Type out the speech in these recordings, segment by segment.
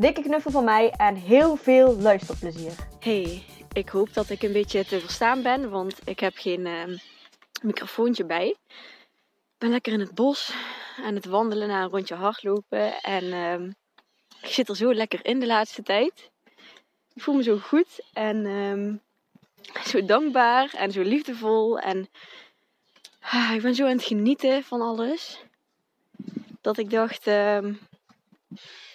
Dikke knuffel van mij en heel veel luisterplezier. Hey, ik hoop dat ik een beetje te verstaan ben, want ik heb geen uh, microfoontje bij. Ik ben lekker in het bos aan het wandelen naar een rondje hardlopen en uh, ik zit er zo lekker in de laatste tijd. Ik voel me zo goed en uh, zo dankbaar en zo liefdevol en ah, ik ben zo aan het genieten van alles. Dat ik dacht, ehm,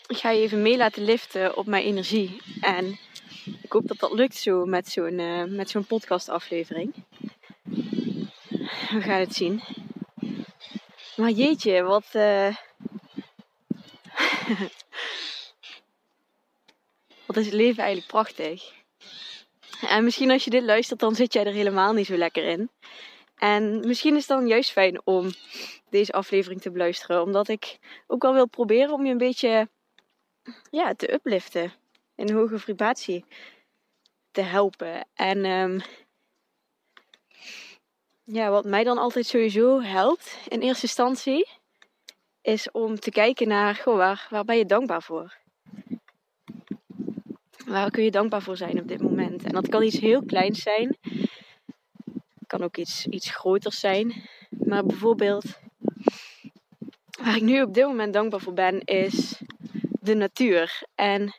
ik ga je even mee laten liften op mijn energie. En ik hoop dat dat lukt zo met zo'n uh, met zo'n podcastaflevering. We gaan het zien. Maar jeetje, wat. Uh... wat is het leven eigenlijk prachtig. En misschien als je dit luistert, dan zit jij er helemaal niet zo lekker in. En misschien is het dan juist fijn om deze aflevering te beluisteren. Omdat ik ook wel wil proberen om je een beetje ja, te upliften. In een hoge vibratie te helpen. En um, ja, wat mij dan altijd sowieso helpt in eerste instantie, is om te kijken naar, goh, waar, waar ben je dankbaar voor? Waar kun je dankbaar voor zijn op dit moment? En dat kan iets heel kleins zijn. kan ook iets, iets groters zijn. Maar bijvoorbeeld, waar ik nu op dit moment dankbaar voor ben, is de natuur. En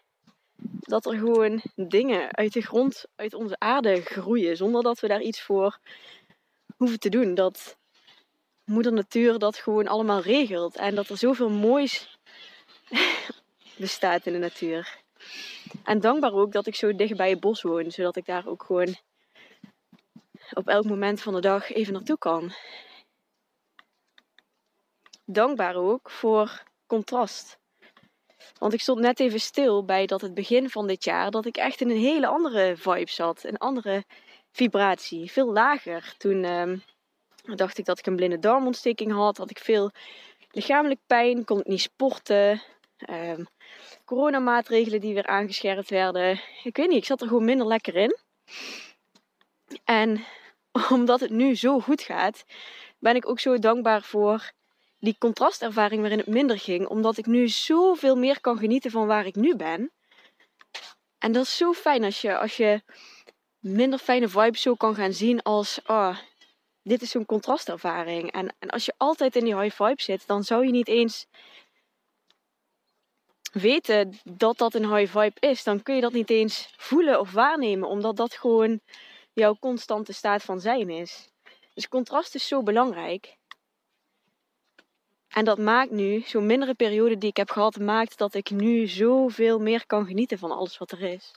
dat er gewoon dingen uit de grond, uit onze aarde groeien, zonder dat we daar iets voor hoeven te doen. Dat moeder natuur dat gewoon allemaal regelt. En dat er zoveel moois bestaat in de natuur. En dankbaar ook dat ik zo dicht bij het bos woon, zodat ik daar ook gewoon op elk moment van de dag even naartoe kan. Dankbaar ook voor contrast. Want ik stond net even stil bij dat het begin van dit jaar, dat ik echt in een hele andere vibe zat. Een andere vibratie, veel lager. Toen um, dacht ik dat ik een blinde darmontsteking had, had ik veel lichamelijk pijn, kon ik niet sporten. Um, coronamaatregelen die weer aangescherpt werden. Ik weet niet, ik zat er gewoon minder lekker in. En omdat het nu zo goed gaat, ben ik ook zo dankbaar voor die contrastervaring waarin het minder ging, omdat ik nu zoveel meer kan genieten van waar ik nu ben. En dat is zo fijn als je, als je minder fijne vibes zo kan gaan zien als, oh, dit is zo'n contrastervaring. En, en als je altijd in die high vibe zit, dan zou je niet eens weten dat dat een high vibe is. Dan kun je dat niet eens voelen of waarnemen, omdat dat gewoon jouw constante staat van zijn is. Dus contrast is zo belangrijk. En dat maakt nu, zo'n mindere periode die ik heb gehad, maakt dat ik nu zoveel meer kan genieten van alles wat er is.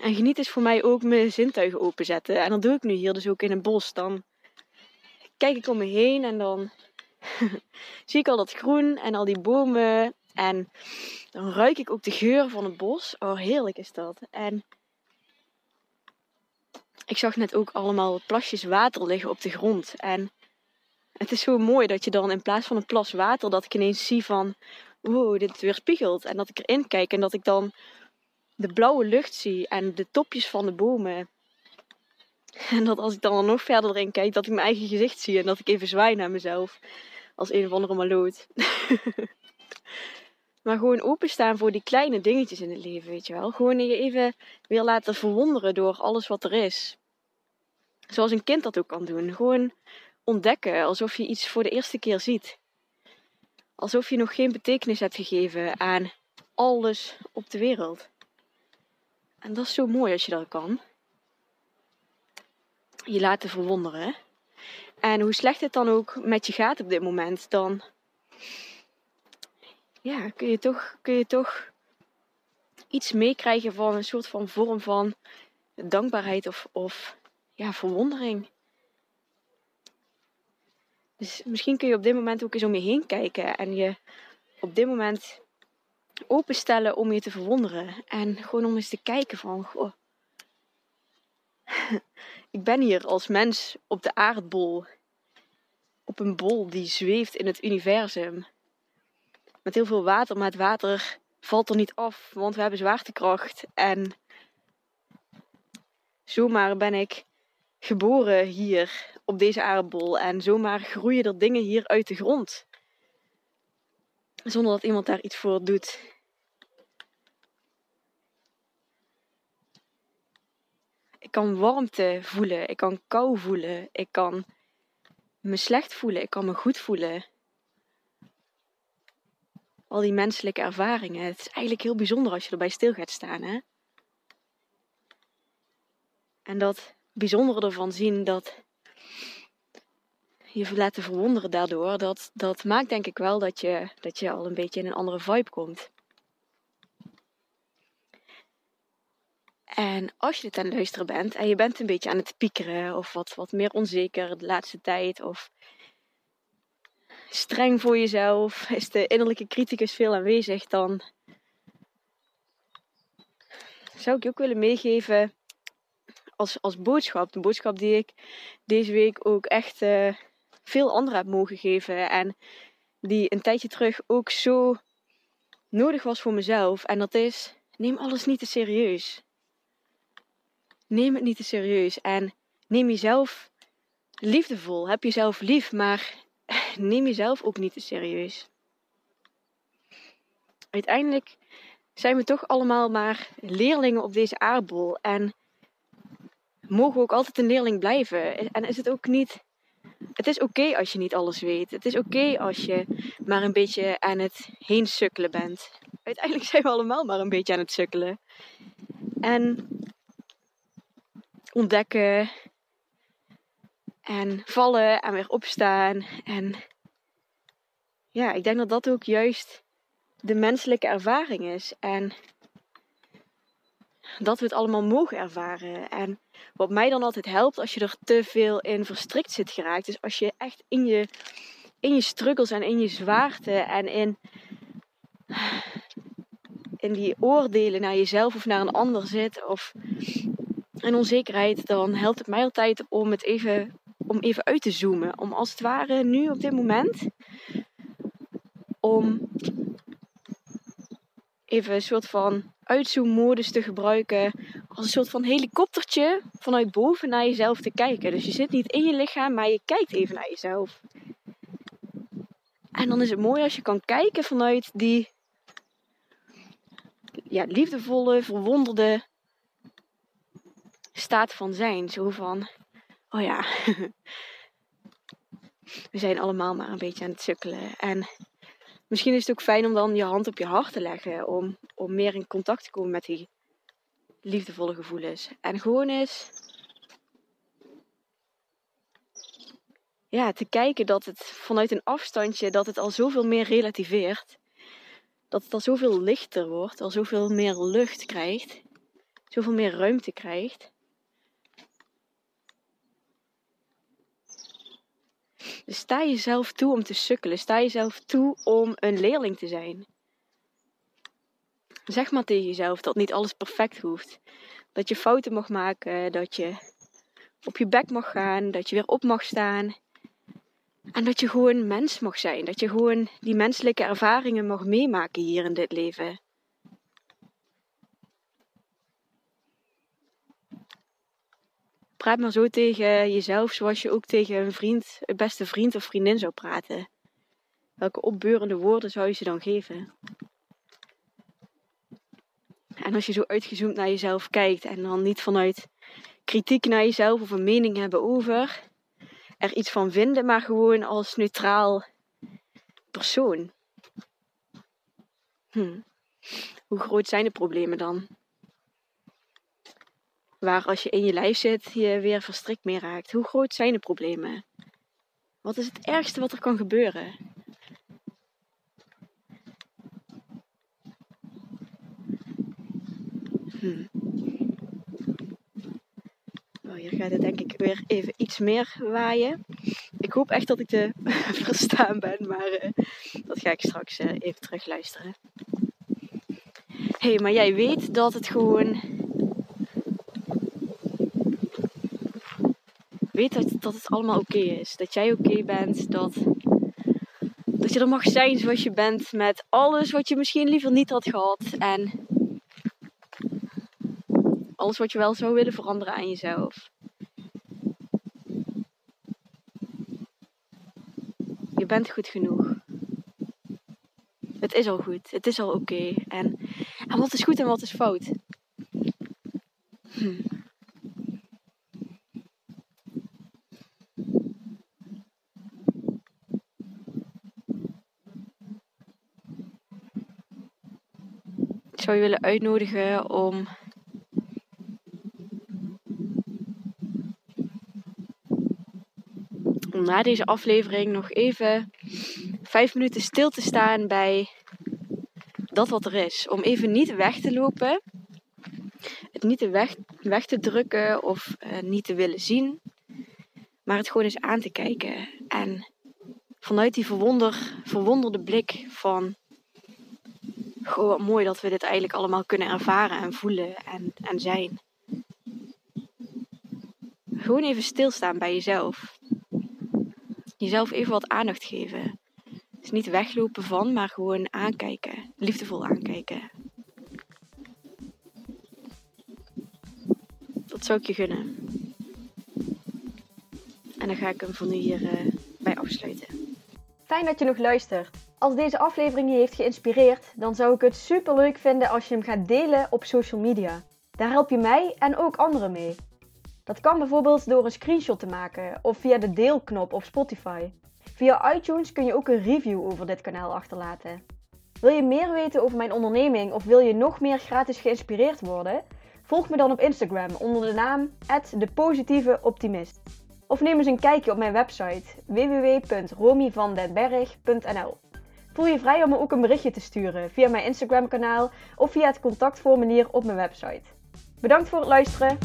En genieten is voor mij ook mijn zintuigen openzetten. En dat doe ik nu hier dus ook in een bos. Dan kijk ik om me heen en dan zie ik al dat groen en al die bomen. En dan ruik ik ook de geur van het bos. Oh, heerlijk is dat. En ik zag net ook allemaal plasjes water liggen op de grond. En het is zo mooi dat je dan in plaats van een plas water, dat ik ineens zie van, wow, dit weerspiegelt. En dat ik erin kijk en dat ik dan de blauwe lucht zie en de topjes van de bomen. En dat als ik dan nog verder erin kijk, dat ik mijn eigen gezicht zie en dat ik even zwaai naar mezelf. Als een of andere maloot. maar gewoon openstaan voor die kleine dingetjes in het leven, weet je wel. Gewoon je even weer laten verwonderen door alles wat er is. Zoals een kind dat ook kan doen. Gewoon ontdekken, alsof je iets voor de eerste keer ziet. Alsof je nog geen betekenis hebt gegeven aan alles op de wereld. En dat is zo mooi als je dat kan. Je laten verwonderen. En hoe slecht het dan ook met je gaat op dit moment, dan ja, kun, je toch, kun je toch iets meekrijgen van een soort van vorm van dankbaarheid of, of ja, verwondering. Dus misschien kun je op dit moment ook eens om je heen kijken en je op dit moment openstellen om je te verwonderen. En gewoon om eens te kijken van, goh, ik ben hier als mens op de aardbol. Op een bol die zweeft in het universum. Met heel veel water, maar het water valt er niet af, want we hebben zwaartekracht. En zomaar ben ik geboren hier op deze aardbol. En zomaar groeien er dingen hier uit de grond. Zonder dat iemand daar iets voor doet. Ik kan warmte voelen, ik kan kou voelen, ik kan me slecht voelen, ik kan me goed voelen. Al die menselijke ervaringen. Het is eigenlijk heel bijzonder als je erbij stil gaat staan. Hè? En dat bijzondere ervan zien, dat je laten verwonderen daardoor, dat, dat maakt denk ik wel dat je, dat je al een beetje in een andere vibe komt. En als je dit aan het luisteren bent en je bent een beetje aan het piekeren of wat, wat meer onzeker de laatste tijd of streng voor jezelf, is de innerlijke criticus veel aanwezig, dan zou ik je ook willen meegeven als, als boodschap. De boodschap die ik deze week ook echt uh, veel anderen heb mogen geven en die een tijdje terug ook zo nodig was voor mezelf. En dat is, neem alles niet te serieus neem het niet te serieus. En neem jezelf liefdevol. Heb jezelf lief, maar neem jezelf ook niet te serieus. Uiteindelijk zijn we toch allemaal maar leerlingen op deze aardbol. En mogen ook altijd een leerling blijven. En is het ook niet. Het is oké als je niet alles weet. Het is oké als je maar een beetje aan het heen sukkelen bent. Uiteindelijk zijn we allemaal maar een beetje aan het sukkelen. En ontdekken. En vallen en weer opstaan. En ja, ik denk dat dat ook juist de menselijke ervaring is. En dat we het allemaal mogen ervaren. En wat mij dan altijd helpt als je er te veel in verstrikt zit geraakt. is als je echt in je, in je struggles en in je zwaarte en in, in die oordelen naar jezelf of naar een ander zit. Of en onzekerheid, dan helpt het mij altijd om het even, om even uit te zoomen. Om als het ware nu op dit moment, om even een soort van uitzoommodus te gebruiken. Als een soort van helikoptertje vanuit boven naar jezelf te kijken. Dus je zit niet in je lichaam, maar je kijkt even naar jezelf. En dan is het mooi als je kan kijken vanuit die ja, liefdevolle, verwonderde staat van zijn. Zo van, oh ja, we zijn allemaal maar een beetje aan het sukkelen. En misschien is het ook fijn om dan je hand op je hart te leggen. Om, om meer in contact te komen met die liefdevolle gevoelens. En gewoon eens ja, te kijken dat het vanuit een afstandje dat het al zoveel meer relativeert. Dat het al zoveel lichter wordt, al zoveel meer lucht krijgt, zoveel meer ruimte krijgt. Sta jezelf toe om te sukkelen. Sta jezelf toe om een leerling te zijn. Zeg maar tegen jezelf dat niet alles perfect hoeft. Dat je fouten mag maken, dat je op je bek mag gaan, dat je weer op mag staan. En dat je gewoon mens mag zijn. Dat je gewoon die menselijke ervaringen mag meemaken hier in dit leven. Praat maar zo tegen jezelf zoals je ook tegen een vriend, beste vriend of vriendin zou praten. Welke opbeurende woorden zou je ze dan geven? En als je zo uitgezoomd naar jezelf kijkt en dan niet vanuit kritiek naar jezelf of een mening hebben over, er iets van vinden, maar gewoon als neutraal persoon. Hm. Hoe groot zijn de problemen dan? Waar als je in je lijf zit, je weer verstrikt mee raakt. Hoe groot zijn de problemen? Wat is het ergste wat er kan gebeuren? Hm. Oh, hier gaat het denk ik weer even iets meer waaien. Ik hoop echt dat ik te verstaan ben, maar uh, dat ga ik straks uh, even terug luisteren. hey, maar jij weet dat het gewoon. Weet dat, dat het allemaal oké is. Dat jij oké bent. Dat, dat je er mag zijn zoals je bent. Met alles wat je misschien liever niet had gehad. En alles wat je wel zou willen veranderen aan jezelf. Je bent goed genoeg. Het is al goed. Het is al oké. En, wat is goed en wat is fout? Hm. Zou je willen uitnodigen om na deze aflevering nog even vijf minuten stil te staan bij dat wat er is. Om even niet weg te lopen, het niet weg, weg te drukken of uh, niet te willen zien, maar het gewoon eens aan te kijken. En vanuit die verwonder, verwonderde blik van, goh mooi dat we dit eigenlijk allemaal kunnen ervaren en voelen en, en zijn. Gewoon even stilstaan bij jezelf. Jezelf even wat aandacht geven. Dus niet weglopen van, maar gewoon aankijken. Liefdevol aankijken. Dat zou ik je gunnen. En dan ga ik hem voor nu hier uh, bij afsluiten. Fijn dat je nog luistert. Als deze aflevering je heeft geïnspireerd, dan zou ik het super leuk vinden als je hem gaat delen op social media. Daar help je mij en ook anderen mee. Dat kan bijvoorbeeld door een screenshot te maken of via de deelknop op Spotify. Via iTunes kun je ook een review over dit kanaal achterlaten. Wil je meer weten over mijn onderneming of wil je nog meer gratis geïnspireerd worden? Volg me dan op Instagram onder de naam @depositieveoptimist. Of neem eens een kijkje op mijn website www.romyvandenberg.nl. Voel je vrij om me ook een berichtje te sturen via mijn Instagram kanaal of via het contactformulier op mijn website. Bedankt voor het luisteren.